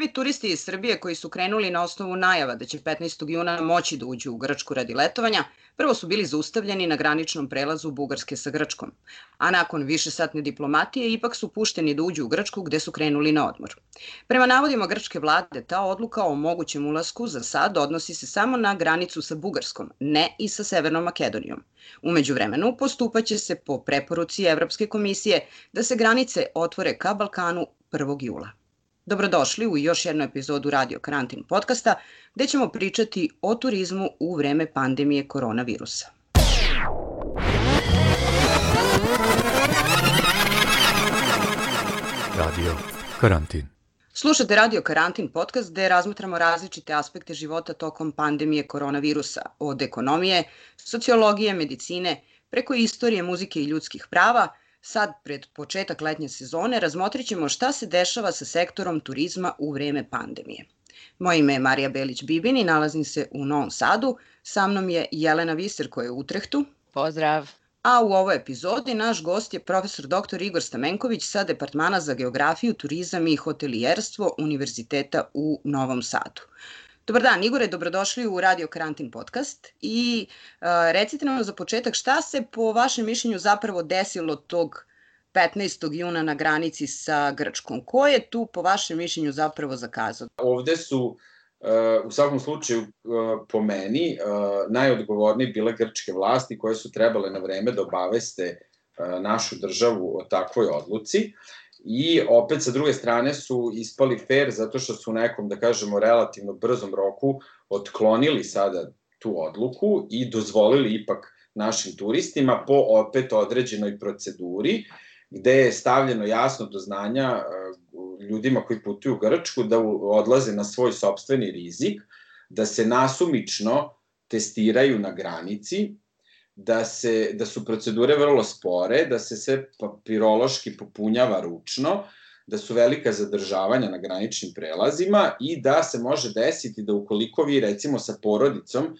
Prvi turisti iz Srbije koji su krenuli na osnovu najava da će 15. juna moći da uđu u Grčku radi letovanja, prvo su bili zaustavljeni na graničnom prelazu Bugarske sa Grčkom, a nakon višesatne diplomatije ipak su pušteni da uđu u Grčku gde su krenuli na odmor. Prema navodima grčke vlade, ta odluka o mogućem ulasku za sad odnosi se samo na granicu sa Bugarskom, ne i sa Severnom Makedonijom. Umeđu vremenu postupaće se po preporuci Evropske komisije da se granice otvore ka Balkanu 1. jula. Dobrodošli u još jednu epizodu Radio Karantin podcasta gde ćemo pričati o turizmu u vreme pandemije koronavirusa. Radio Karantin Slušate Radio Karantin podcast gde razmatramo različite aspekte života tokom pandemije koronavirusa, od ekonomije, sociologije, medicine, preko istorije, muzike i ljudskih prava – Sad, pred početak letnje sezone, razmotrit ćemo šta se dešava sa sektorom turizma u vreme pandemije. Moje ime je Marija Belić-Bibin i nalazim se u Novom Sadu. Sa mnom je Jelena Viser koja je u Utrehtu. Pozdrav! A u ovoj epizodi naš gost je profesor dr. Igor Stamenković sa Departmana za geografiju, turizam i hotelijerstvo Univerziteta u Novom Sadu. Dobar dan, Igore, dobrodošli u Radio Karantin podcast i uh, recite nam za početak šta se po vašem mišljenju zapravo desilo tog 15. juna na granici sa Grčkom. Ko je tu po vašem mišljenju zapravo zakazao? Ovde su uh, u svakom slučaju uh, po meni uh, najodgovorniji bile grčke vlasti koje su trebale na vreme da obaveste našu državu o takvoj odluci. I opet sa druge strane su ispali fair zato što su u nekom, da kažemo, relativno brzom roku otklonili sada tu odluku i dozvolili ipak našim turistima po opet određenoj proceduri gde je stavljeno jasno do znanja e, ljudima koji putuju u Grčku da odlaze na svoj sobstveni rizik, da se nasumično testiraju na granici da, se, da su procedure vrlo spore, da se sve papirološki popunjava ručno, da su velika zadržavanja na graničnim prelazima i da se može desiti da ukoliko vi recimo sa porodicom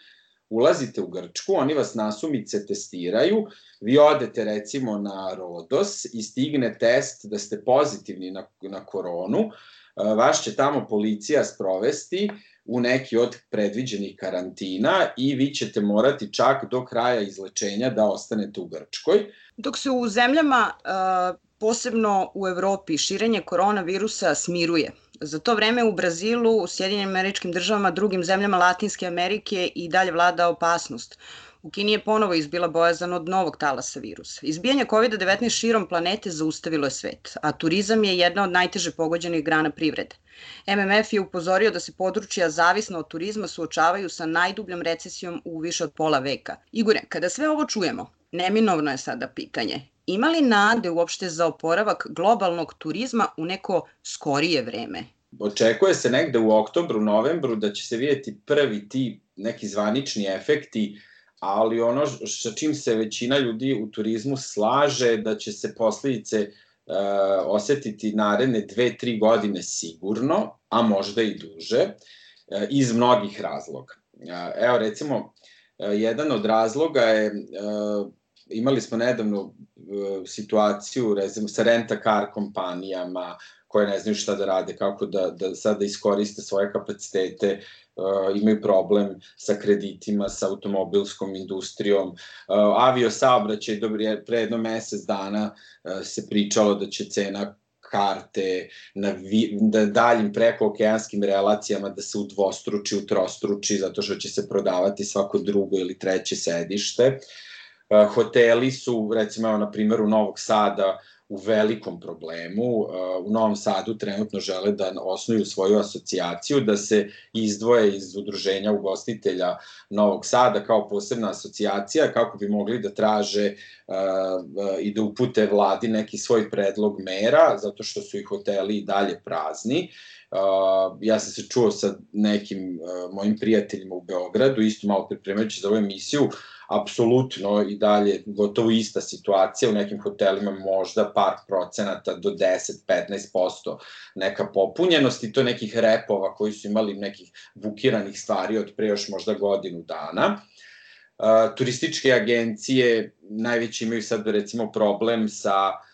ulazite u Grčku, oni vas nasumice testiraju, vi odete recimo na Rodos i stigne test da ste pozitivni na, na koronu, vaš će tamo policija sprovesti u neki od predviđenih karantina i vi ćete morati čak do kraja izlečenja da ostanete u Grčkoj. Dok se u zemljama, posebno u Evropi, širenje koronavirusa smiruje. Za to vreme u Brazilu, u Sjedinjenim američkim državama, drugim zemljama Latinske Amerike i dalje vlada opasnost. U Kini je ponovo izbila bojazan od novog talasa virusa. Izbijanje COVID-19 širom planete zaustavilo je svet, a turizam je jedna od najteže pogođenih grana privrede. MMF je upozorio da se područja zavisno od turizma suočavaju sa najdubljom recesijom u više od pola veka. Igore, kada sve ovo čujemo, neminovno je sada pitanje. Ima li nade uopšte za oporavak globalnog turizma u neko skorije vreme? Očekuje se negde u oktobru, novembru da će se vidjeti prvi ti neki zvanični efekti ali ono sa čim se većina ljudi u turizmu slaže da će se posledice uh, osetiti naredne dve, tri godine sigurno, a možda i duže, uh, iz mnogih razloga. Uh, evo recimo, uh, jedan od razloga je, uh, imali smo nedavno uh, situaciju recimo, sa renta car kompanijama, koje ne znaju šta da rade, kako da, da sada da iskoriste svoje kapacitete, imaju problem sa kreditima, sa automobilskom industrijom. Uh, avio saobraćaj, dobro, pre jedno mesec dana uh, se pričalo da će cena karte na, vi, na daljim prekookeanskim relacijama da se udvostruči, utrostruči, zato što će se prodavati svako drugo ili treće sedište. Hoteli su, recimo, na primjeru Novog Sada, u velikom problemu. U Novom Sadu trenutno žele da osnuju svoju asocijaciju, da se izdvoje iz udruženja ugostitelja Novog Sada kao posebna asocijacija kako bi mogli da traže i da upute vladi neki svoj predlog mera, zato što su i hoteli i dalje prazni. Uh, ja sam se čuo sa nekim uh, mojim prijateljima u Beogradu, isto malo pripremajući za ovu emisiju, apsolutno i dalje gotovo ista situacija, u nekim hotelima možda par procenata do 10-15% neka popunjenost i to nekih repova koji su imali nekih bukiranih stvari od pre još možda godinu dana. Uh, turističke agencije najveći imaju sad recimo problem sa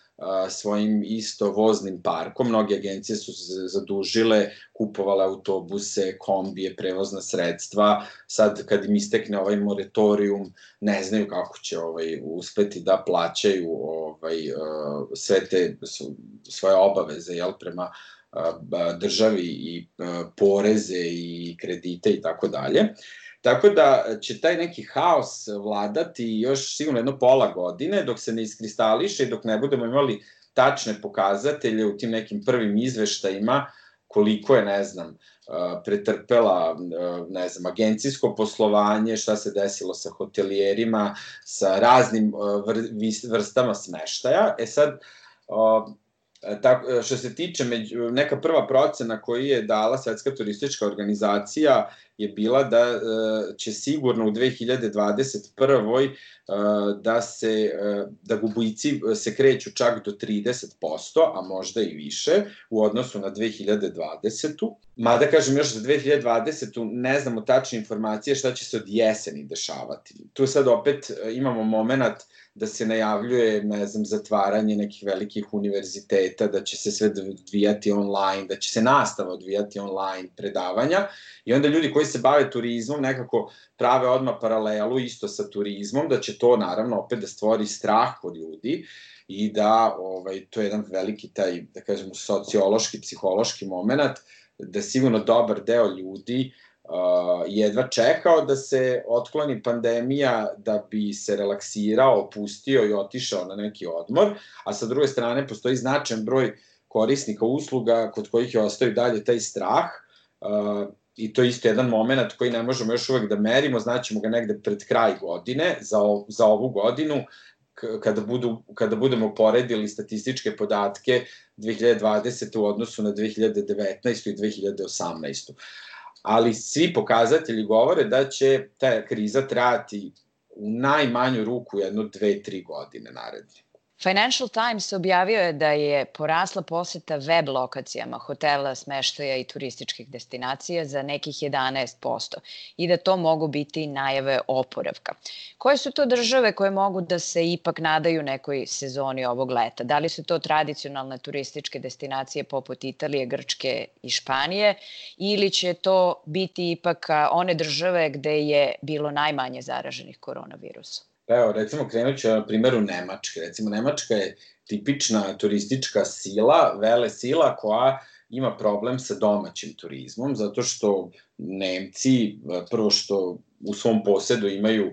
svojim isto voznim parkom. Mnoge agencije su se zadužile, kupovale autobuse, kombije, prevozna sredstva. Sad kad im istekne ovaj moratorium, ne znaju kako će ovaj uspeti da plaćaju ovaj sve te svoje obaveze jel prema državi i poreze i kredite i tako dalje. Tako da će taj neki haos vladati još sigurno jedno pola godine dok se ne iskristališe i dok ne budemo imali tačne pokazatelje u tim nekim prvim izveštajima koliko je, ne znam, pretrpela, ne znam, agencijsko poslovanje, šta se desilo sa hotelijerima, sa raznim vrstama smeštaja. E sad, E, tako, e, što se tiče među, neka prva procena koju je dala Svetska turistička organizacija je bila da e, će sigurno u 2021. da se da gubici se kreću čak do 30%, a možda i više u odnosu na 2020. Mada kažem još za 2020. ne znamo tačne informacije šta će se od jeseni dešavati. Tu sad opet imamo moment da se najavljuje, ne znam, zatvaranje nekih velikih univerziteta, da će se sve odvijati online, da će se nastava odvijati online, predavanja, i onda ljudi koji se bave turizmom nekako prave odmah paralelu isto sa turizmom, da će to naravno opet da stvori strah kod ljudi i da ovaj, to je jedan veliki taj, da kažemo, sociološki, psihološki moment, da sigurno dobar deo ljudi uh, jedva čekao da se otkloni pandemija da bi se relaksirao, opustio i otišao na neki odmor, a sa druge strane postoji značajan broj korisnika usluga kod kojih je ostao i dalje taj strah uh, i to je isto jedan moment koji ne možemo još uvek da merimo, znaćemo ga negde pred kraj godine, za, za ovu godinu, kada, budu, kada budemo poredili statističke podatke 2020. u odnosu na 2019. i 2018 ali svi pokazatelji govore da će ta kriza trajati u najmanju ruku jedno, dve, tri godine naredne. Financial Times objavio je da je porasla poseta web lokacijama hotela, smeštaja i turističkih destinacija za nekih 11% i da to mogu biti najave oporavka. Koje su to države koje mogu da se ipak nadaju nekoj sezoni ovog leta? Da li su to tradicionalne turističke destinacije poput Italije, Grčke i Španije ili će to biti ipak one države gde je bilo najmanje zaraženih koronavirusom? Evo, recimo, krenut ću na primjeru Nemačke. Recimo, Nemačka je tipična turistička sila, vele sila koja ima problem sa domaćim turizmom, zato što Nemci, prvo što u svom posedu imaju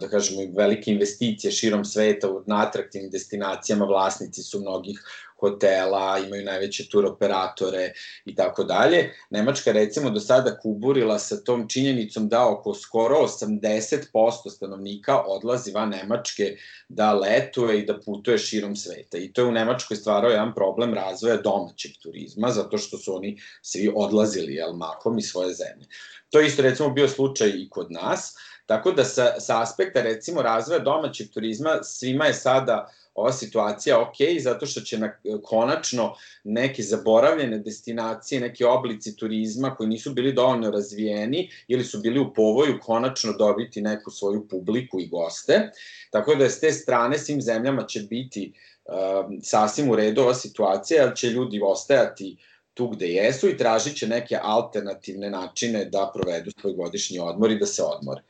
da kažemo, velike investicije širom sveta na atraktivnim destinacijama, vlasnici su mnogih hotela, imaju najveće tur operatore i tako dalje. Nemačka recimo do sada kuburila sa tom činjenicom da oko skoro 80% stanovnika odlazi van Nemačke da letuje i da putuje širom sveta. I to je u Nemačkoj stvarao jedan problem razvoja domaćeg turizma, zato što su oni svi odlazili jel, mahom iz svoje zemlje. To je isto recimo bio slučaj i kod nas, tako da sa, sa aspekta recimo razvoja domaćeg turizma svima je sada ova situacija ok, zato što će na, konačno neke zaboravljene destinacije, neke oblici turizma koji nisu bili dovoljno razvijeni ili su bili u povoju konačno dobiti neku svoju publiku i goste. Tako da s te strane svim zemljama će biti uh, sasvim u redu ova situacija, jer će ljudi ostajati tu gde jesu i tražit će neke alternativne načine da provedu svoj godišnji odmor i da se odmore.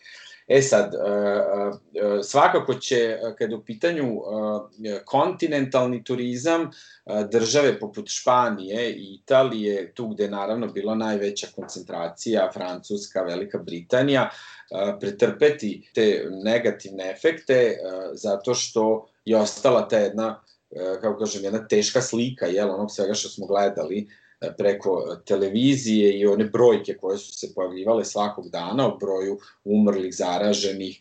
E sad, e, e, svakako će, kada u pitanju e, kontinentalni turizam, države poput Španije i Italije, tu gde je naravno bila najveća koncentracija, Francuska, Velika Britanija, pretrpeti te negativne efekte zato što je ostala ta jedna kako kažem, jedna teška slika, jel, onog svega što smo gledali preko televizije i one brojke koje su se pojavljivale svakog dana o broju umrlih, zaraženih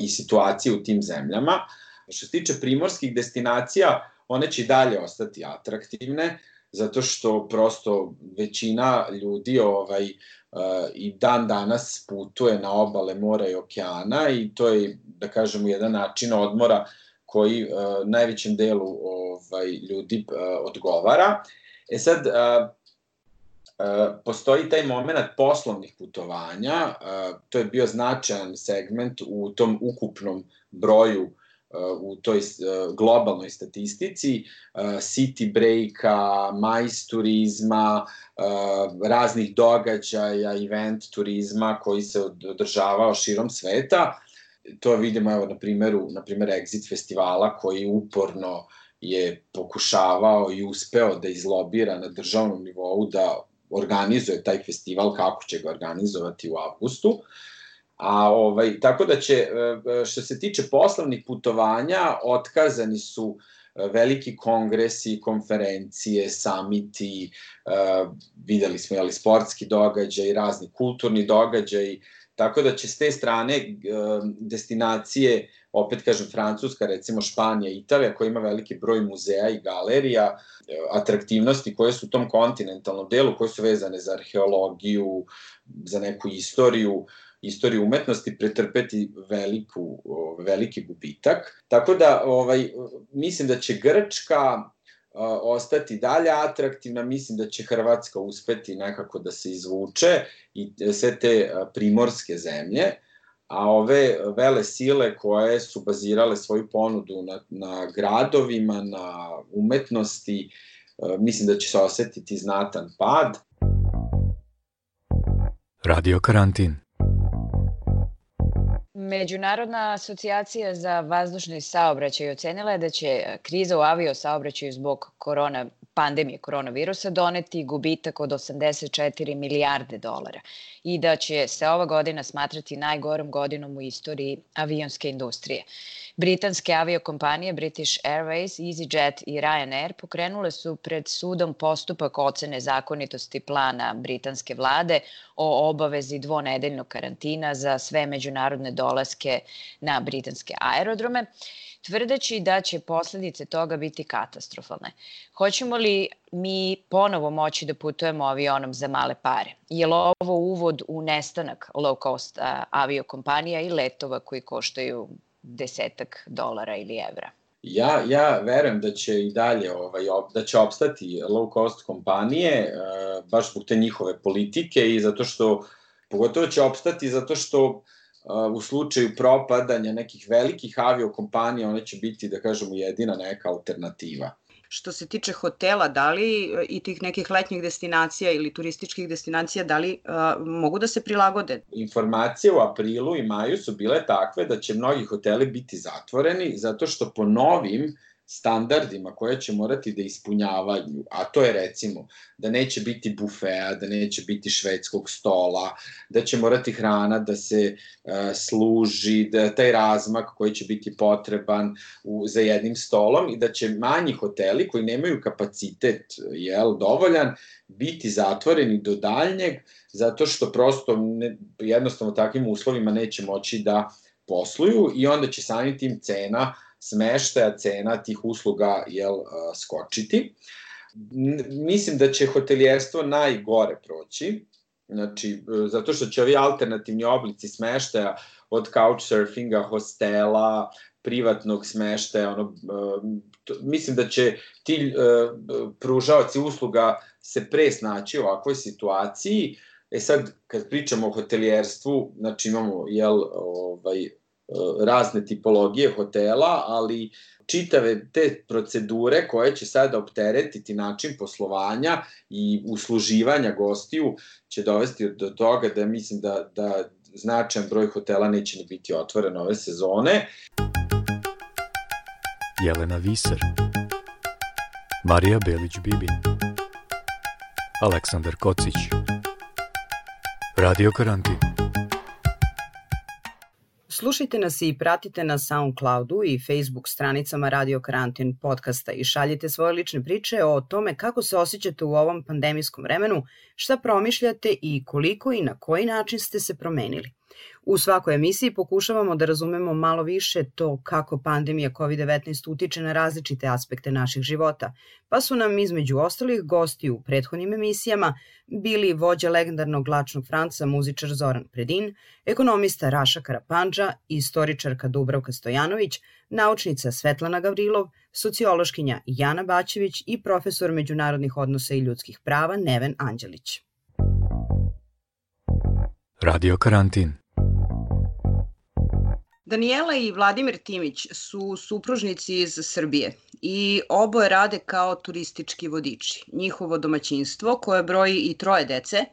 i situacije u tim zemljama. Što se tiče primorskih destinacija, one će i dalje ostati atraktivne, zato što prosto većina ljudi ovaj, i dan danas putuje na obale mora i okeana i to je, da kažemo, jedan način odmora koji najvećem delu ovaj, ljudi odgovara. E sad, uh, Uh, postoji taj moment poslovnih putovanja, uh, to je bio značajan segment u tom ukupnom broju uh, u toj globalnoj statistici, city breaka, majs turizma, raznih događaja, event turizma koji se održavao širom sveta. To vidimo evo na primeru, na primer Exit festivala koji uporno je pokušavao i uspeo da izlobira na državnom nivou da organizuje taj festival kako će ga organizovati u avgustu. A ovaj, tako da će, e, e, što se tiče poslovnih putovanja, otkazani su e, veliki kongresi, konferencije, samiti, videli smo jeli, sportski događaj, razni kulturni događaj, tako da će s te strane destinacije, opet kažem Francuska, recimo Španija, Italija, koja ima veliki broj muzeja i galerija, atraktivnosti koje su u tom kontinentalnom delu, koje su vezane za arheologiju, za neku istoriju, istoriju umetnosti pretrpeti veliku, veliki gubitak. Tako da ovaj, mislim da će Grčka ostati dalje atraktivna, mislim da će Hrvatska uspeti nekako da se izvuče i sve te primorske zemlje, a ove vele sile koje su bazirale svoju ponudu na, na gradovima, na umetnosti, mislim da će se osetiti znatan pad. Radio karantin. Međunarodna asocijacija za vazdušni saobraćaj ocenila je da će kriza u avio saobraćaju zbog korona, pandemije koronavirusa doneti gubitak od 84 milijarde dolara i da će se ova godina smatrati najgorom godinom u istoriji avionske industrije. Britanske aviokompanije British Airways, EasyJet i Ryanair pokrenule su pred sudom postupak ocene zakonitosti plana britanske vlade o obavezi dvonedeljnog karantina za sve međunarodne dolaske na britanske aerodrome tvrdeći da će posledice toga biti katastrofalne. Hoćemo li mi ponovo moći da putujemo avionom za male pare? Je li ovo uvod u nestanak low cost aviokompanija i letova koji koštaju desetak dolara ili evra. Ja, ja verujem da će i dalje ovaj, da će opstati low cost kompanije uh, baš zbog te njihove politike i zato što pogotovo će opstati zato što u slučaju propadanja nekih velikih aviokompanija one će biti da kažemo jedina neka alternativa. Što se tiče hotela, da li e, i tih nekih letnjih destinacija ili turističkih destinacija, da li uh, mogu da se prilagode? Informacije u aprilu i maju su bile takve da će mnogi hoteli biti zatvoreni zato što po novim standardima koje će morati da ispunjavaju, a to je recimo da neće biti bufea, da neće biti švedskog stola, da će morati hrana da se uh, služi, da taj razmak koji će biti potreban u, za jednim stolom i da će manji hoteli koji nemaju kapacitet jel, dovoljan biti zatvoreni do daljnjeg zato što prosto ne, jednostavno takvim uslovima neće moći da posluju i onda će samim tim cena smeštaja cena tih usluga jel, skočiti. Mislim da će hotelijerstvo najgore proći, znači, zato što će ovi alternativni oblici smeštaja od couchsurfinga, hostela, privatnog smeštaja, ono, to, mislim da će ti uh, pružaoci usluga se pre snaći u ovakvoj situaciji. E sad, kad pričamo o hotelijerstvu, znači imamo, jel, ovaj, razne tipologije hotela, ali čitave te procedure koje će sada opteretiti način poslovanja i usluživanja gostiju će dovesti do toga da mislim da, da značajan broj hotela neće ni biti otvoren ove sezone. Jelena Viser Marija Belić-Bibin Aleksandar Kocić Radio Karantin Slušajte nas i pratite na SoundCloudu i Facebook stranicama Radio Karantin podcasta i šaljite svoje lične priče o tome kako se osjećate u ovom pandemijskom vremenu, šta promišljate i koliko i na koji način ste se promenili. U svakoj emisiji pokušavamo da razumemo malo više to kako pandemija COVID-19 utiče na različite aspekte naših života, pa su nam između ostalih gosti u prethodnim emisijama bili vođa legendarnog lačnog Franca, muzičar Zoran Predin, ekonomista Raša Karapanđa, istoričarka Dubravka Stojanović, naučnica Svetlana Gavrilov, sociološkinja Jana Baćević i profesor međunarodnih odnosa i ljudskih prava Neven Anđelić. Radio Karantin Daniela i Vladimir Timić su supružnici iz Srbije i oboje rade kao turistički vodiči. Njihovo domaćinstvo, koje broji i troje dece,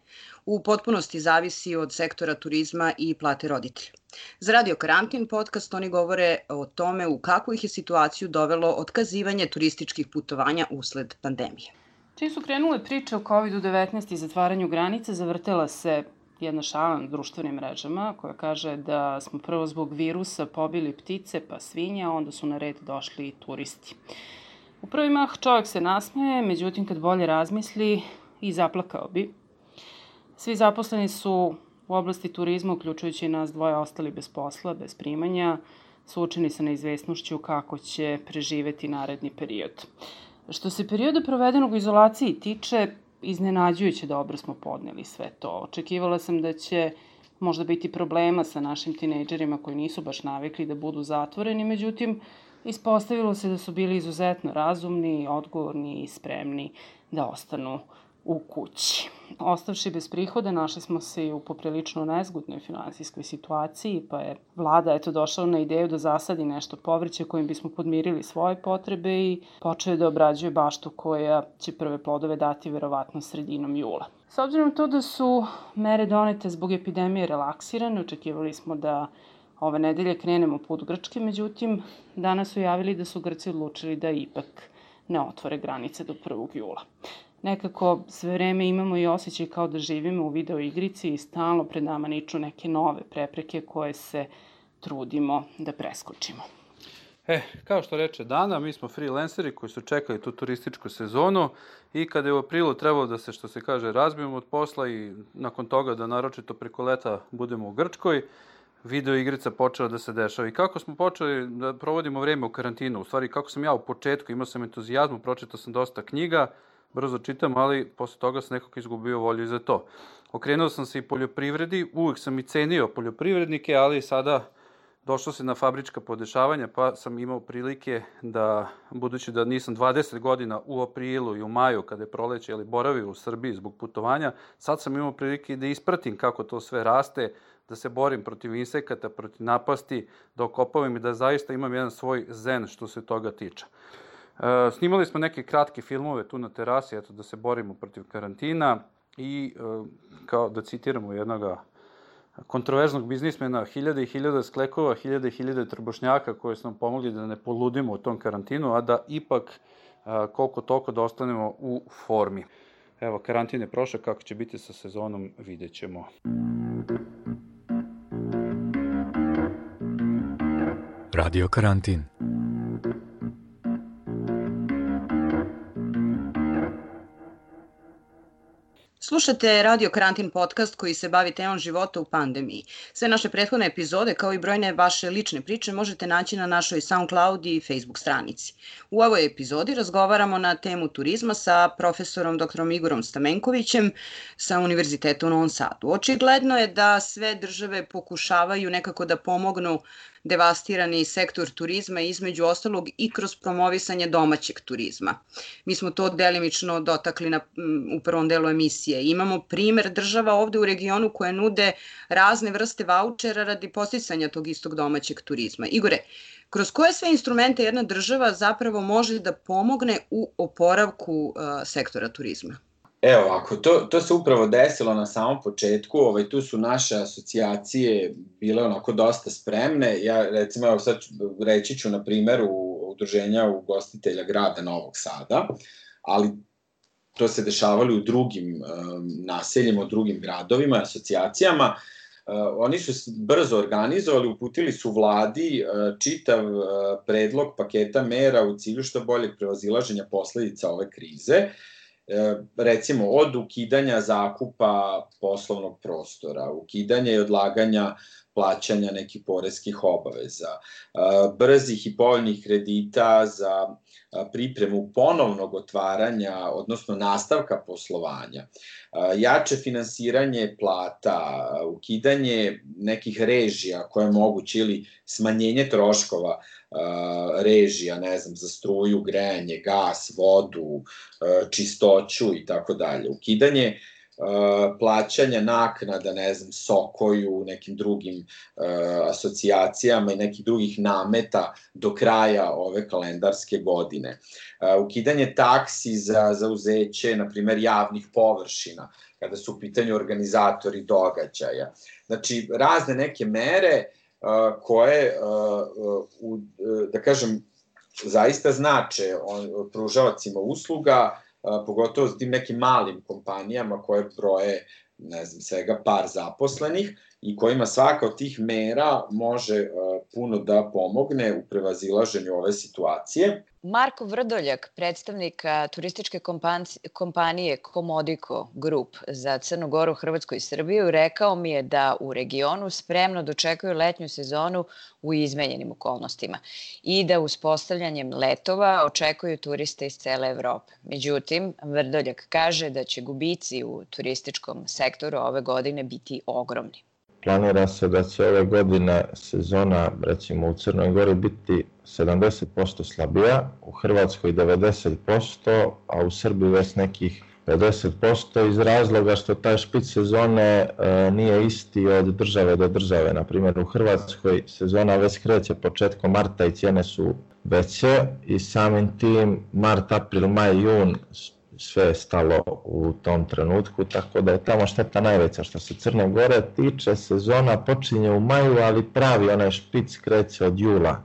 u potpunosti zavisi od sektora turizma i plate roditelja. Za Radio Karantin podcast oni govore o tome u kakvu ih je situaciju dovelo otkazivanje turističkih putovanja usled pandemije. Čim su krenule priče o COVID-19 i zatvaranju granica, zavrtela se jedna šala na društvenim mrežama koja kaže da smo prvo zbog virusa pobili ptice pa svinja, onda su na red došli turisti. U prvi mah čovjek se nasmeje, međutim kad bolje razmisli i zaplakao bi. Svi zaposleni su u oblasti turizma, uključujući nas dvoje, ostali bez posla, bez primanja, suočeni sa neizvesnošću kako će preživeti naredni period. Što se perioda provedenog u izolaciji tiče, iznenađujuće dobro smo podneli sve to. Očekivala sam da će možda biti problema sa našim tinejdžerima koji nisu baš navikli da budu zatvoreni, međutim, ispostavilo se da su bili izuzetno razumni, odgovorni i spremni da ostanu u kući. Ostavši bez prihoda, našli smo se i u poprilično nezgodnoj finansijskoj situaciji, pa je vlada eto došla na ideju da zasadi nešto povrće kojim bismo podmirili svoje potrebe i počeo da obrađuje baštu koja će prve plodove dati verovatno sredinom jula. S obzirom to da su mere donete zbog epidemije relaksirane, očekivali smo da ove nedelje krenemo put Grčke, međutim, danas su javili da su Grci odlučili da ipak ne otvore granice do 1. jula nekako sve vreme imamo i osjećaj kao da živimo u video igrici i stalno pred nama niču neke nove prepreke koje se trudimo da preskočimo. E, kao što reče Dana, mi smo freelanceri koji su čekali tu turističku sezonu i kada je u aprilu trebalo da se, što se kaže, razbijemo od posla i nakon toga da naročito preko leta budemo u Grčkoj, video igrica počela da se dešava. I kako smo počeli da provodimo vreme u karantinu, u stvari kako sam ja u početku, imao sam entuzijazmu, pročitao sam dosta knjiga, brzo čitam, ali posle toga sam nekako izgubio volju za to. Okrenuo sam se i poljoprivredi, uvek sam i cenio poljoprivrednike, ali sada došlo se na fabrička podešavanja, pa sam imao prilike da, budući da nisam 20 godina u aprilu i u maju, kada je proleće, ali boravio u Srbiji zbog putovanja, sad sam imao prilike da ispratim kako to sve raste, da se borim protiv insekata, protiv napasti, da okopavam i da zaista imam jedan svoj zen što se toga tiče. E, snimali smo neke kratke filmove tu na terasi, eto, da se borimo protiv karantina i, e, kao da citiramo jednog kontroverznog biznismena, hiljade i hiljade sklekova, hiljade i hiljade trbošnjaka koje su nam pomogli da ne poludimo u tom karantinu, a da ipak e, koliko toliko da ostanemo u formi. Evo, karantin je prošao, kako će biti sa sezonom, vidjet ćemo. Radio karantin. Slušate Radio Karantin podcast koji se bavi temom života u pandemiji. Sve naše prethodne epizode, kao i brojne vaše lične priče, možete naći na našoj SoundCloud i Facebook stranici. U ovoj epizodi razgovaramo na temu turizma sa profesorom dr. Igorom Stamenkovićem sa Univerziteta u Novom Sadu. Očigledno je da sve države pokušavaju nekako da pomognu devastirani sektor turizma između ostalog i kroz promovisanje domaćeg turizma. Mi smo to delimično dotakli na, u prvom delu emisije. Imamo primer država ovde u regionu koje nude razne vrste vouchera radi posticanja tog istog domaćeg turizma. Igore, kroz koje sve instrumente jedna država zapravo može da pomogne u oporavku uh, sektora turizma? Evo, ako to, to se upravo desilo na samom početku, ovaj, tu su naše asocijacije bile onako dosta spremne. Ja, recimo, evo sad reći ću na primeru udruženja ugostitelja grada Novog Sada, ali to se dešavalo u drugim um, naseljima, u drugim gradovima, asocijacijama. oni su brzo organizovali, uputili su vladi čitav predlog paketa mera u cilju što boljeg prevazilaženja posledica ove krize recimo od ukidanja zakupa poslovnog prostora, ukidanja i odlaganja plaćanja nekih poreskih obaveza, brzih i povoljnih kredita za pripremu ponovnog otvaranja, odnosno nastavka poslovanja, jače finansiranje plata, ukidanje nekih režija koje je moguće ili smanjenje troškova režija, ne znam, za struju, grejanje, gas, vodu, čistoću i tako dalje. Ukidanje plaćanja naknada, ne znam, Sokoju, nekim drugim asocijacijama i nekih drugih nameta do kraja ove kalendarske godine. Ukidanje taksi za zauzeće, na primer, javnih površina, kada su u pitanju organizatori događaja. Znači, razne neke mere uh, koje, uh, uh, da kažem, zaista znače on, pružavacima usluga, pogotovo s tim nekim malim kompanijama koje broje ne znam, svega par zaposlenih i kojima svaka od tih mera može puno da pomogne u prevazilaženju ove situacije. Marko Vrdoljak, predstavnik turističke kompanije Komodiko Group za Crnu Goru, Hrvatsku i Srbiju, rekao mi je da u regionu spremno dočekuju letnju sezonu u izmenjenim okolnostima i da uspostavljanjem letova očekuju turiste iz cele Evrope. Međutim, Vrdoljak kaže da će gubici u turističkom sektoru ove godine biti ogromni. Planira se da će ove godine sezona, recimo u Crnoj Gori, biti 70% slabija, u Hrvatskoj 90%, a u Srbiji već nekih 50% iz razloga što taj špic sezone e, nije isti od države do države. Na primjer, u Hrvatskoj sezona već kreće početkom marta i cijene su veće i samim tim mart, april, maj, jun sve je stalo u tom trenutku, tako da je tamo šteta najveća. Što se Crne Gore tiče, sezona počinje u maju, ali pravi onaj špic kreće od jula.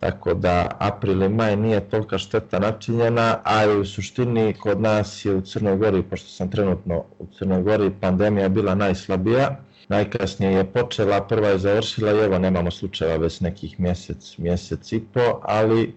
Tako da april i maj nije tolika šteta načinjena, a u suštini kod nas je u Crnoj Gori, pošto sam trenutno u Crnoj Gori, pandemija bila najslabija. Najkasnije je počela, prva je završila i evo nemamo slučajeva već nekih mjesec, mjesec i po, ali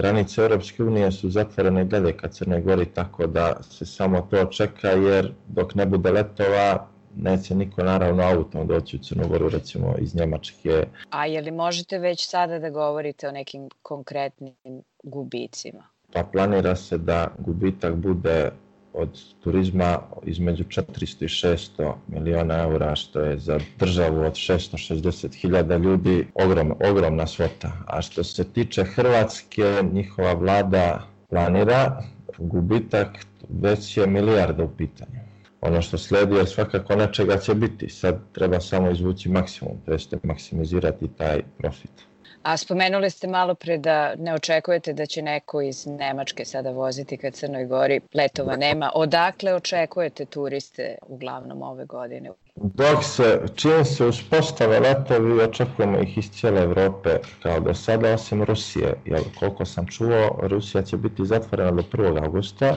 granice Europske unije su zatvorene glede ka Crne Gori, tako da se samo to čeka, jer dok ne bude letova, neće niko naravno autom doći u Crnu Goru, recimo iz Njemačke. A je li možete već sada da govorite o nekim konkretnim gubicima? Pa planira se da gubitak bude od turizma između 400 i 600 miliona eura, što je za državu od 660 hiljada ljudi ogrom, ogromna svota. A što se tiče Hrvatske, njihova vlada planira gubitak već je milijarda u pitanju. Ono što sledi je svakako nečega će biti. Sad treba samo izvući maksimum, to jeste maksimizirati taj profit. A spomenuli ste malo pre da ne očekujete da će neko iz Nemačke sada voziti ka Crnoj Gori, letova nema. Odakle očekujete turiste uglavnom ove godine? Dok se, čim se uspostave letovi, očekujemo ih iz cijele Evrope kao do sada, osim Rusije. Jer koliko sam čuo, Rusija će biti zatvorena do 1. augusta,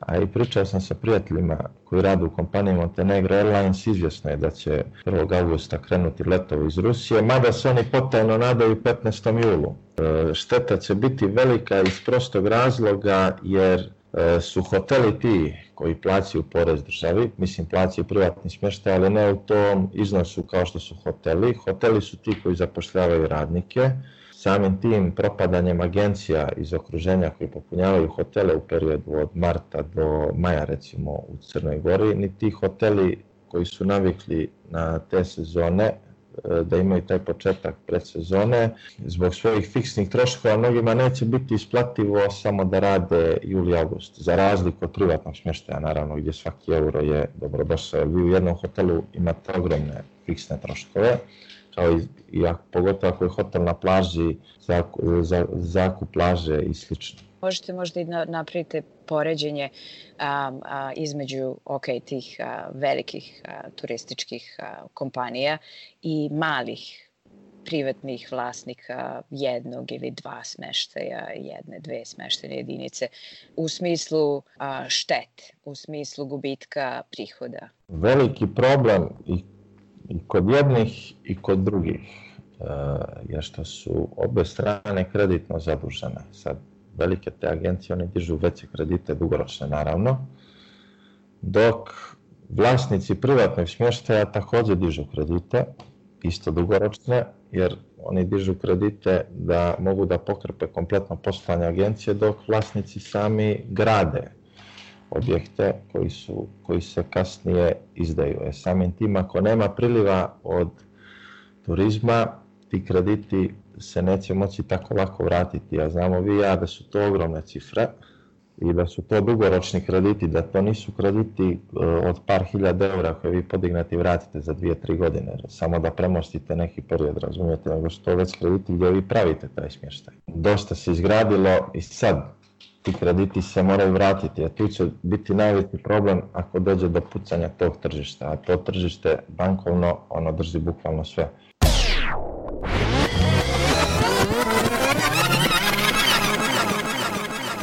a i pričao sam sa prijateljima koji rade u kompaniji Montenegro Airlines, izvjesno je da će 1. augusta krenuti letovo iz Rusije, mada se oni potajno nadaju 15. julu. E, šteta će biti velika iz prostog razloga jer e, su hoteli ti koji plaćaju porez državi, mislim plaćaju privatni smještaj, ali ne u tom iznosu kao što su hoteli. Hoteli su ti koji zapošljavaju radnike, Samim tim propadanjem agencija iz okruženja koji popunjavaju hotele u periodu od marta do maja recimo u Crnoj Gori, ni ti hoteli koji su navikli na te sezone e, da imaju taj početak predsezone, zbog svojih fiksnih troškova mnogima neće biti isplativo samo da rade juli august, za razliku od privatnog smještaja naravno gdje svaki euro je dobrodošao. Vi u jednom hotelu imate ogromne fiksne troškove, kao i, i ako, pogotovo ako je hotel na plaži, zakup, za, zakup plaže i slično. Možete možda i napravite poređenje a, a, između ok, tih a, velikih a, turističkih a, kompanija i malih privatnih vlasnika jednog ili dva smeštaja, jedne, dve smeštene jedinice, u smislu a, štet, u smislu gubitka prihoda? Veliki problem i i kod jednih i kod drugih e, je što su obe strane kreditno zadužene. Sad, velike te agencije, oni dižu veće kredite, dugoročne naravno, dok vlasnici privatnog smještaja takođe dižu kredite, isto dugoročne, jer oni dižu kredite da mogu da pokrpe kompletno poslovanje agencije, dok vlasnici sami grade objekte koji, su, koji se kasnije izdaju. E, samim tim, ako nema priliva od turizma, ti krediti se neće moći tako lako vratiti. A znamo vi ja da su to ogromne cifre i da su to dugoročni krediti, da to nisu krediti e, od par hiljada eura koje vi podignete i vratite za dvije, tri godine, samo da premostite neki period, razumijete, nego su to već krediti gdje vi pravite taj smještaj. Dosta se izgradilo i sad ti krediti se moraju vratiti, a tu će biti najveći problem ako dođe do pucanja tog tržišta, a to tržište bankovno, ono drži bukvalno sve.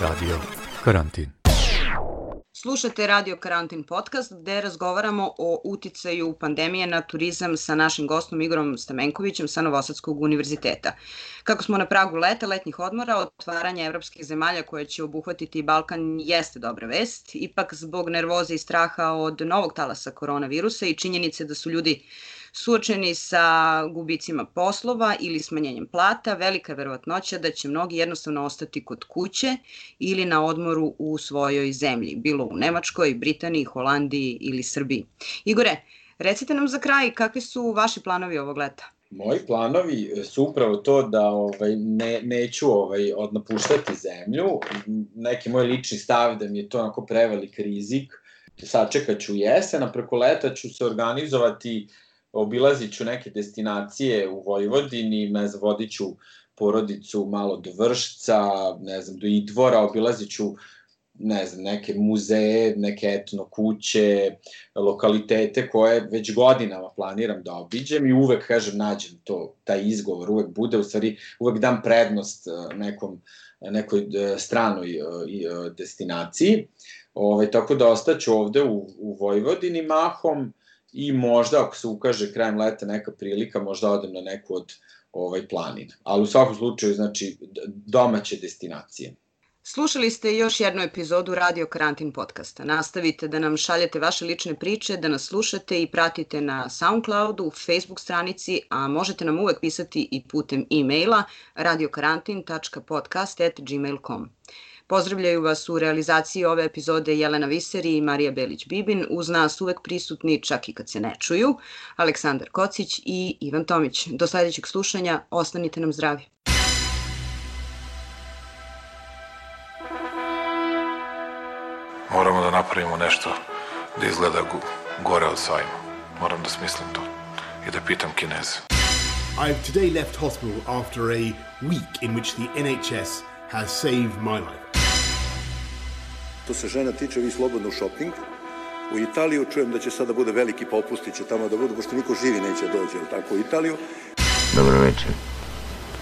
Radio Karantin. Slušate Radio Karantin podcast gde razgovaramo o uticaju pandemije na turizam sa našim gostom Igorom Stamenkovićem sa Novosadskog univerziteta. Kako smo na pragu leta, letnjih odmora, otvaranja evropskih zemalja koje će obuhvatiti Balkan jeste dobra vest. Ipak zbog nervoze i straha od novog talasa koronavirusa i činjenice da su ljudi suočeni sa gubicima poslova ili smanjenjem plata, velika je verovatnoća da će mnogi jednostavno ostati kod kuće ili na odmoru u svojoj zemlji, bilo u Nemačkoj, Britaniji, Holandiji ili Srbiji. Igore, recite nam za kraj kakvi su vaši planovi ovog leta? Moji planovi su upravo to da ovaj, ne, neću ovaj, odnapuštati zemlju. Neki moj lični stav da mi je to onako prevelik rizik. Sačekat ću jesen, a preko leta ću se organizovati obilazit ću neke destinacije u Vojvodini, ne znam, vodit ću porodicu malo do Vršca, ne znam, do Idvora, obilazit ću ne znam, neke muzeje, neke etno kuće, lokalitete koje već godinama planiram da obiđem i uvek, kažem, nađem to, taj izgovor, uvek bude, u stvari, uvek dam prednost e, nekom, nekoj e, stranoj e, destinaciji. Ove, ovaj, tako da ostaću ovde u, u Vojvodini mahom, i možda ako se ukaže krajem leta neka prilika, možda odem na neku od ovaj planina. Ali u svakom slučaju, znači, domaće destinacije. Slušali ste još jednu epizodu Radio Karantin podcasta. Nastavite da nam šaljete vaše lične priče, da nas slušate i pratite na Soundcloudu, Facebook stranici, a možete nam uvek pisati i putem e-maila radiokarantin.podcast.gmail.com. Pozdravljaju vas u realizaciji ove epizode Jelena Viseri i Marija Belić-Bibin, uz nas uvek prisutni, čak i kad se ne čuju, Aleksandar Kocić i Ivan Tomić. Do sledećeg slušanja, ostanite nam zdravi. Moramo da napravimo nešto da izgleda gore od sajma. Moram da smislim to i da pitam Kineze. I've today left hospital after a week in which the NHS has saved my life. Što se žena tiče, vi slobodno shopping. U Italiju čujem da će sada bude veliki popusti, će tamo da budu, pošto niko živi neće dođe, ali tako, u Italiju. Dobro večer.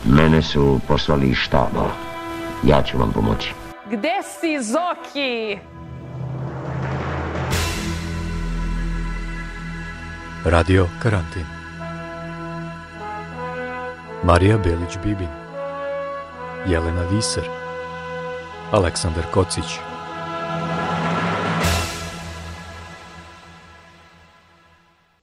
Mene su poslali iz štaba. Ja ću vam pomoći. Gde si, Zoki? Radio Karantin Marija Belić-Bibin Jelena Viser Aleksandar Kocić